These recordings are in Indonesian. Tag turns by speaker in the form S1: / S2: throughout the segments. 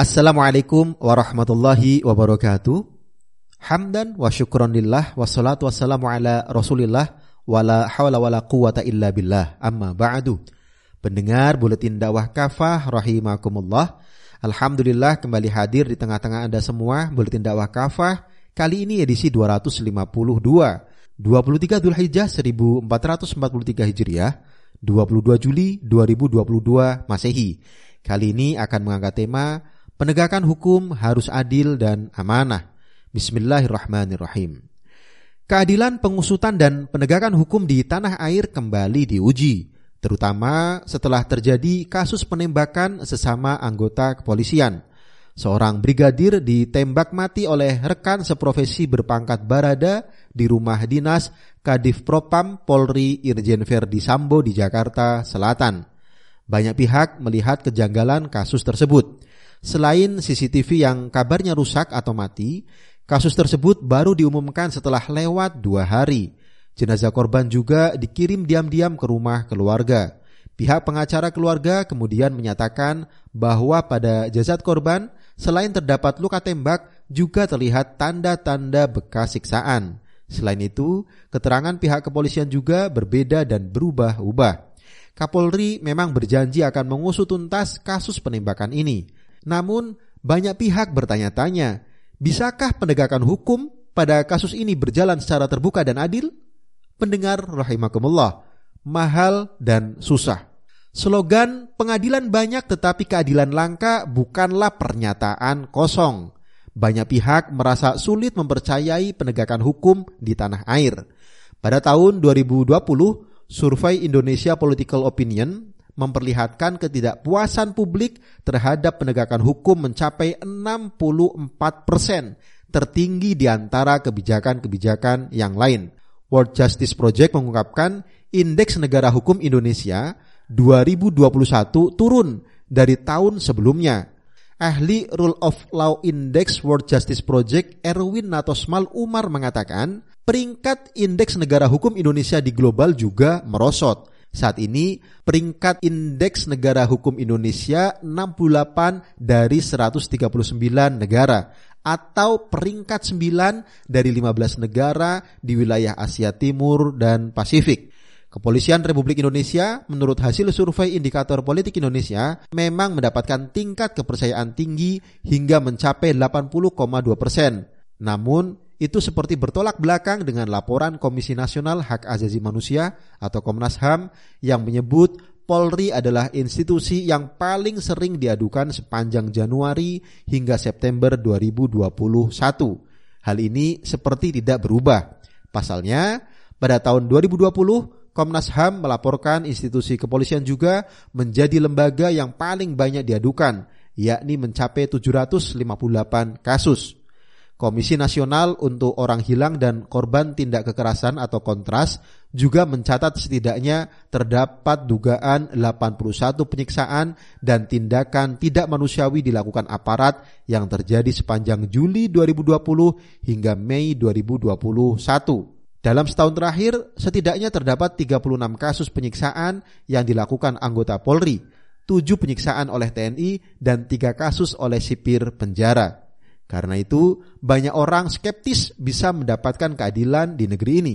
S1: Assalamualaikum warahmatullahi wabarakatuh. Hamdan wa syukron lillah wassalatu wassalamu ala rasulillah wala hawla wala quwata illa billah amma ba'du. Pendengar buletin dakwah kafah rahimakumullah. Alhamdulillah kembali hadir di tengah-tengah Anda semua buletin dakwah kafah. Kali ini edisi 252. 23 Dzulhijjah 1443 Hijriah, 22 Juli 2022 Masehi. Kali ini akan mengangkat tema Penegakan hukum harus adil dan amanah. Bismillahirrahmanirrahim. Keadilan pengusutan dan penegakan hukum di tanah air kembali diuji, terutama setelah terjadi kasus penembakan sesama anggota kepolisian. Seorang brigadir ditembak mati oleh rekan seprofesi berpangkat Barada di rumah dinas Kadif Propam Polri Irjen Verdi Sambo di Jakarta Selatan. Banyak pihak melihat kejanggalan kasus tersebut. Selain CCTV yang kabarnya rusak atau mati, kasus tersebut baru diumumkan setelah lewat dua hari. Jenazah korban juga dikirim diam-diam ke rumah keluarga. Pihak pengacara keluarga kemudian menyatakan bahwa pada jasad korban selain terdapat luka tembak juga terlihat tanda-tanda bekas siksaan. Selain itu, keterangan pihak kepolisian juga berbeda dan berubah-ubah. Kapolri memang berjanji akan mengusut tuntas kasus penembakan ini. Namun banyak pihak bertanya-tanya, bisakah penegakan hukum pada kasus ini berjalan secara terbuka dan adil? Pendengar rahimakumullah, mahal dan susah. Slogan pengadilan banyak tetapi keadilan langka bukanlah pernyataan kosong. Banyak pihak merasa sulit mempercayai penegakan hukum di tanah air. Pada tahun 2020, Survei Indonesia Political Opinion memperlihatkan ketidakpuasan publik terhadap penegakan hukum mencapai 64 persen, tertinggi di antara kebijakan-kebijakan yang lain. World Justice Project mengungkapkan indeks negara hukum Indonesia 2021 turun dari tahun sebelumnya. Ahli Rule of Law Index World Justice Project Erwin Natosmal Umar mengatakan, peringkat indeks negara hukum Indonesia di global juga merosot. Saat ini peringkat indeks negara hukum Indonesia 68 dari 139 negara atau peringkat 9 dari 15 negara di wilayah Asia Timur dan Pasifik. Kepolisian Republik Indonesia menurut hasil survei indikator politik Indonesia memang mendapatkan tingkat kepercayaan tinggi hingga mencapai 80,2 persen. Namun itu seperti bertolak belakang dengan laporan Komisi Nasional Hak Asasi Manusia atau Komnas HAM yang menyebut Polri adalah institusi yang paling sering diadukan sepanjang Januari hingga September 2021. Hal ini seperti tidak berubah. Pasalnya, pada tahun 2020 Komnas HAM melaporkan institusi kepolisian juga menjadi lembaga yang paling banyak diadukan, yakni mencapai 758 kasus. Komisi Nasional untuk Orang Hilang dan Korban Tindak Kekerasan atau Kontras juga mencatat setidaknya terdapat dugaan 81 penyiksaan dan tindakan tidak manusiawi dilakukan aparat yang terjadi sepanjang Juli 2020 hingga Mei 2021. Dalam setahun terakhir, setidaknya terdapat 36 kasus penyiksaan yang dilakukan anggota Polri, 7 penyiksaan oleh TNI, dan 3 kasus oleh sipir penjara. Karena itu, banyak orang skeptis bisa mendapatkan keadilan di negeri ini.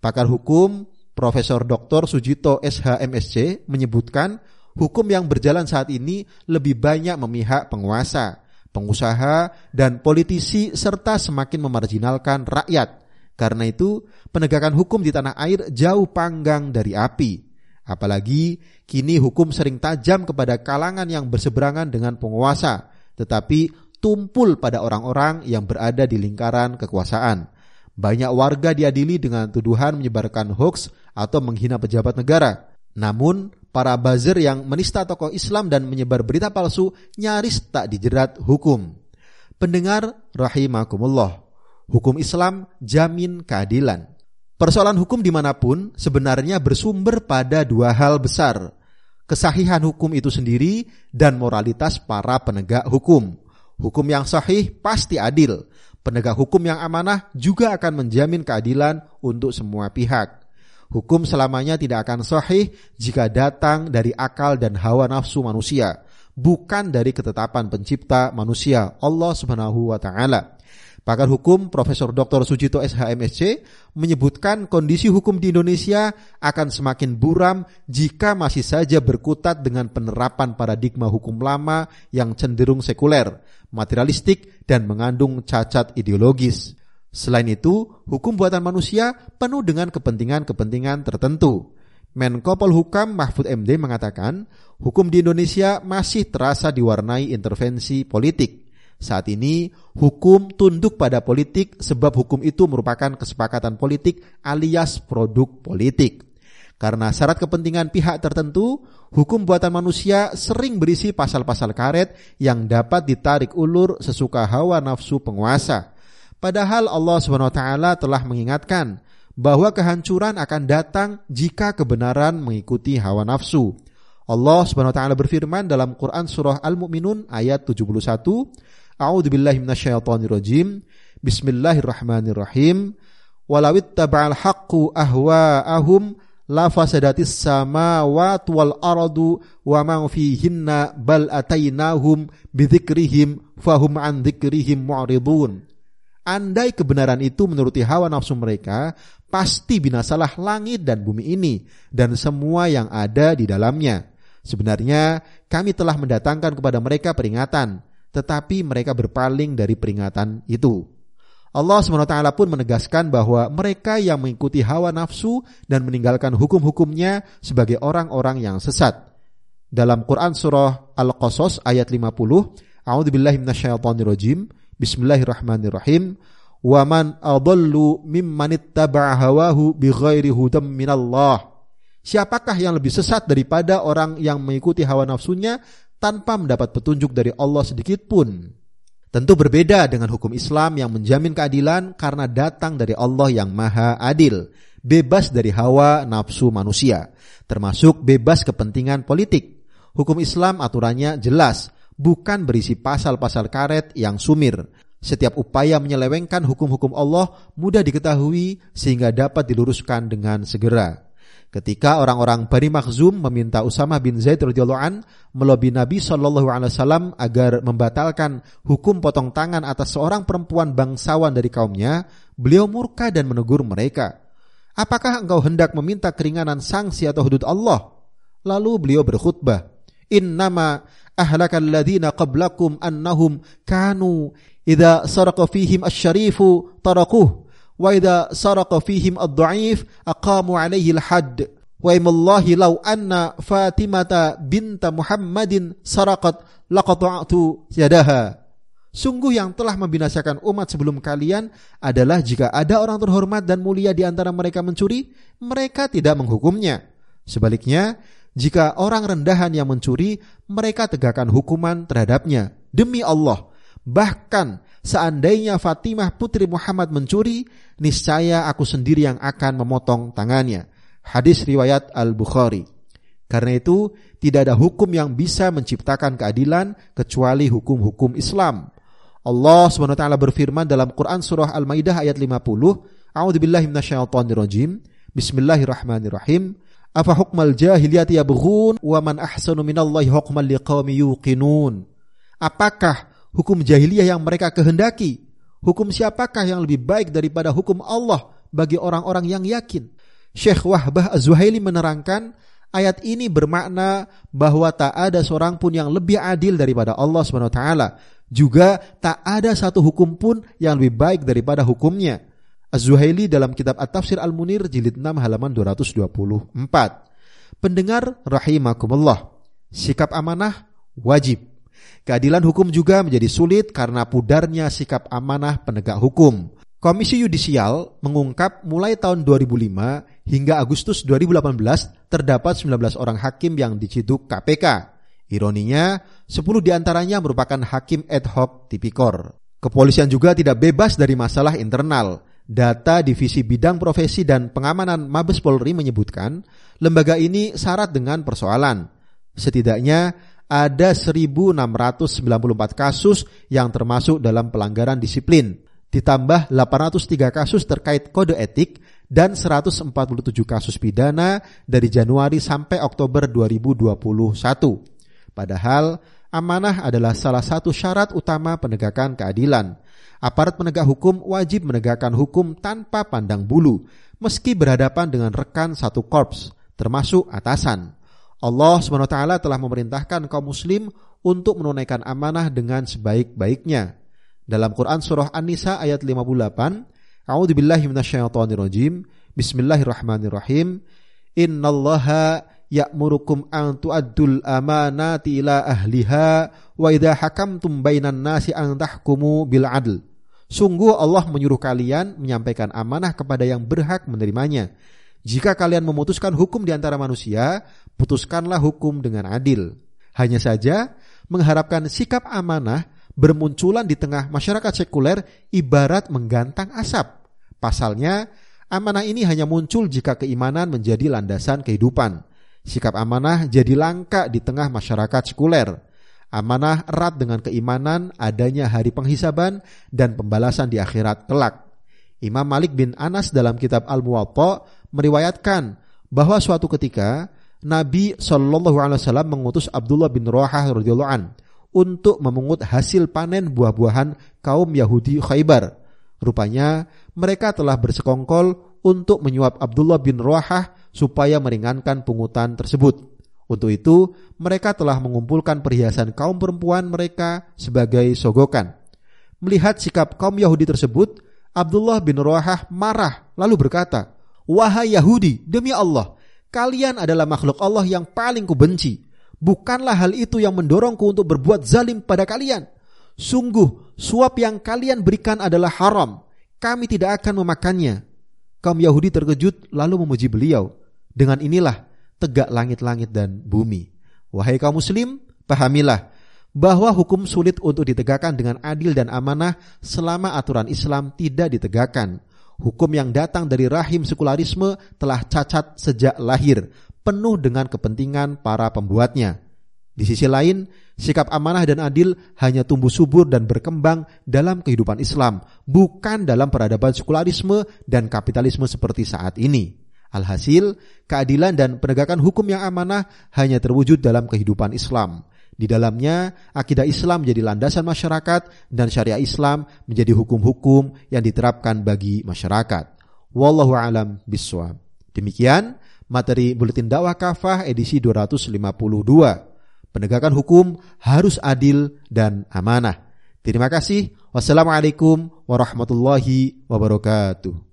S1: Pakar hukum Profesor Dr. Sujito SHMSC menyebutkan hukum yang berjalan saat ini lebih banyak memihak penguasa, pengusaha, dan politisi serta semakin memarjinalkan rakyat. Karena itu, penegakan hukum di tanah air jauh panggang dari api. Apalagi kini hukum sering tajam kepada kalangan yang berseberangan dengan penguasa, tetapi tumpul pada orang-orang yang berada di lingkaran kekuasaan. Banyak warga diadili dengan tuduhan menyebarkan hoax atau menghina pejabat negara. Namun, para buzzer yang menista tokoh Islam dan menyebar berita palsu nyaris tak dijerat hukum. Pendengar rahimakumullah, hukum Islam jamin keadilan. Persoalan hukum di mana pun sebenarnya bersumber pada dua hal besar. Kesahihan hukum itu sendiri dan moralitas para penegak hukum. Hukum yang sahih pasti adil. Penegak hukum yang amanah juga akan menjamin keadilan untuk semua pihak. Hukum selamanya tidak akan sahih jika datang dari akal dan hawa nafsu manusia. bukan dari ketetapan pencipta manusia Allah Subhanahu wa taala. Pakar hukum Profesor Dr. Sujito SHMSC menyebutkan kondisi hukum di Indonesia akan semakin buram jika masih saja berkutat dengan penerapan paradigma hukum lama yang cenderung sekuler, materialistik, dan mengandung cacat ideologis. Selain itu, hukum buatan manusia penuh dengan kepentingan-kepentingan tertentu. Menko Polhukam Mahfud MD mengatakan, hukum di Indonesia masih terasa diwarnai intervensi politik saat ini hukum tunduk pada politik sebab hukum itu merupakan kesepakatan politik alias produk politik. Karena syarat kepentingan pihak tertentu, hukum buatan manusia sering berisi pasal-pasal karet yang dapat ditarik ulur sesuka hawa nafsu penguasa. Padahal Allah SWT telah mengingatkan bahwa kehancuran akan datang jika kebenaran mengikuti hawa nafsu. Allah SWT berfirman dalam Quran surah Al-Mu'minun ayat 71, A'udzu billahi minasyaitonir rajim. Bismillahirrahmanirrahim. Walawit taba'al haqqu ahwa'ahum la fasadatis samawati wal ardu wa ma fihinna bal atainahum bidzikrihim fahum an dzikrihim mu'ridun. Andai kebenaran itu menuruti hawa nafsu mereka, pasti binasalah langit dan bumi ini dan semua yang ada di dalamnya. Sebenarnya kami telah mendatangkan kepada mereka peringatan, tetapi mereka berpaling dari peringatan itu. Allah SWT pun menegaskan bahwa mereka yang mengikuti hawa nafsu dan meninggalkan hukum-hukumnya sebagai orang-orang yang sesat. Dalam Quran surah Al-Qasas ayat 50, A'udzubillahi minasyaitonirrajim. Bismillahirrahmanirrahim. Wa man adallu mimman ittaba'a hawahu bighairi hudam minallah. Siapakah yang lebih sesat daripada orang yang mengikuti hawa nafsunya tanpa mendapat petunjuk dari Allah sedikit pun. Tentu berbeda dengan hukum Islam yang menjamin keadilan karena datang dari Allah yang maha adil, bebas dari hawa nafsu manusia, termasuk bebas kepentingan politik. Hukum Islam aturannya jelas, bukan berisi pasal-pasal karet yang sumir. Setiap upaya menyelewengkan hukum-hukum Allah mudah diketahui sehingga dapat diluruskan dengan segera. Ketika orang-orang Bani Makhzum meminta Usama bin Zaid radhiyallahu an melobi Nabi Shallallahu alaihi wasallam agar membatalkan hukum potong tangan atas seorang perempuan bangsawan dari kaumnya, beliau murka dan menegur mereka. Apakah engkau hendak meminta keringanan sanksi atau hudud Allah? Lalu beliau berkhutbah, "Innama ahlakal ladzina qablakum annahum kanu idza saraqa fihim asy-syarifu tarakuh wa idza saraqa fihim ad-dha'if aqamu alaihi al-hadd wa imallahi law anna Fatimata binta Muhammadin Sungguh yang telah membinasakan umat sebelum kalian adalah jika ada orang terhormat dan mulia di antara mereka mencuri, mereka tidak menghukumnya. Sebaliknya, jika orang rendahan yang mencuri, mereka tegakkan hukuman terhadapnya. Demi Allah, bahkan seandainya Fatimah putri Muhammad mencuri, niscaya aku sendiri yang akan memotong tangannya. Hadis riwayat Al-Bukhari. Karena itu, tidak ada hukum yang bisa menciptakan keadilan kecuali hukum-hukum Islam. Allah SWT berfirman dalam Quran surah Al-Maidah ayat 50, A'udzu billahi minasyaitonir Bismillahirrahmanirrahim. Afa hukmal jahiliyati yabghun wa man ahsanu minallahi hukman liqaumi yuqinun. Apakah hukum jahiliyah yang mereka kehendaki. Hukum siapakah yang lebih baik daripada hukum Allah bagi orang-orang yang yakin? Syekh Wahbah Az-Zuhaili menerangkan ayat ini bermakna bahwa tak ada seorang pun yang lebih adil daripada Allah SWT. Juga tak ada satu hukum pun yang lebih baik daripada hukumnya. Az-Zuhaili dalam kitab At-Tafsir Al-Munir jilid 6 halaman 224. Pendengar rahimakumullah. Sikap amanah wajib Keadilan hukum juga menjadi sulit karena pudarnya sikap amanah penegak hukum. Komisi Yudisial mengungkap mulai tahun 2005 hingga Agustus 2018 terdapat 19 orang hakim yang diciduk KPK. Ironinya, 10 di antaranya merupakan hakim ad hoc tipikor. Kepolisian juga tidak bebas dari masalah internal. Data Divisi Bidang Profesi dan Pengamanan Mabes Polri menyebutkan lembaga ini syarat dengan persoalan. Setidaknya ada 1694 kasus yang termasuk dalam pelanggaran disiplin, ditambah 803 kasus terkait kode etik dan 147 kasus pidana dari Januari sampai Oktober 2021. Padahal amanah adalah salah satu syarat utama penegakan keadilan. Aparat penegak hukum wajib menegakkan hukum tanpa pandang bulu, meski berhadapan dengan rekan satu korps, termasuk atasan. Allah SWT telah memerintahkan kaum muslim untuk menunaikan amanah dengan sebaik-baiknya. Dalam Quran surah An-Nisa ayat 58, A'udzubillahi. Bismillahirrahmanirrahim. Innallaha ya'murukum an tu'addul amanati ila ahliha wa idza hakamtum bainan nasi an tahkumu bil adl. Sungguh Allah menyuruh kalian menyampaikan amanah kepada yang berhak menerimanya. Jika kalian memutuskan hukum di antara manusia, putuskanlah hukum dengan adil. Hanya saja mengharapkan sikap amanah bermunculan di tengah masyarakat sekuler ibarat menggantang asap. Pasalnya, amanah ini hanya muncul jika keimanan menjadi landasan kehidupan. Sikap amanah jadi langka di tengah masyarakat sekuler. Amanah erat dengan keimanan adanya hari penghisaban dan pembalasan di akhirat kelak. Imam Malik bin Anas dalam kitab Al-Muwatta meriwayatkan bahwa suatu ketika Nabi Shallallahu Alaihi Wasallam mengutus Abdullah bin Rawahah radhiyallahu an untuk memungut hasil panen buah-buahan kaum Yahudi Khaybar. Rupanya mereka telah bersekongkol untuk menyuap Abdullah bin Rawahah supaya meringankan pungutan tersebut. Untuk itu, mereka telah mengumpulkan perhiasan kaum perempuan mereka sebagai sogokan. Melihat sikap kaum Yahudi tersebut, Abdullah bin Rawahah marah lalu berkata, Wahai Yahudi, demi Allah, kalian adalah makhluk Allah yang paling kubenci. Bukanlah hal itu yang mendorongku untuk berbuat zalim pada kalian. Sungguh, suap yang kalian berikan adalah haram. Kami tidak akan memakannya. Kaum Yahudi terkejut lalu memuji beliau. Dengan inilah tegak langit-langit dan bumi. Wahai kaum muslim, pahamilah bahwa hukum sulit untuk ditegakkan dengan adil dan amanah selama aturan Islam tidak ditegakkan. Hukum yang datang dari rahim sekularisme telah cacat sejak lahir, penuh dengan kepentingan para pembuatnya. Di sisi lain, sikap amanah dan adil hanya tumbuh subur dan berkembang dalam kehidupan Islam, bukan dalam peradaban sekularisme dan kapitalisme seperti saat ini. Alhasil, keadilan dan penegakan hukum yang amanah hanya terwujud dalam kehidupan Islam. Di dalamnya, akidah Islam menjadi landasan masyarakat dan syariah Islam menjadi hukum-hukum yang diterapkan bagi masyarakat. Wallahu alam biswab. Demikian materi Buletin Dakwah Kafah edisi 252. Penegakan hukum harus adil dan amanah. Terima kasih. Wassalamualaikum warahmatullahi wabarakatuh.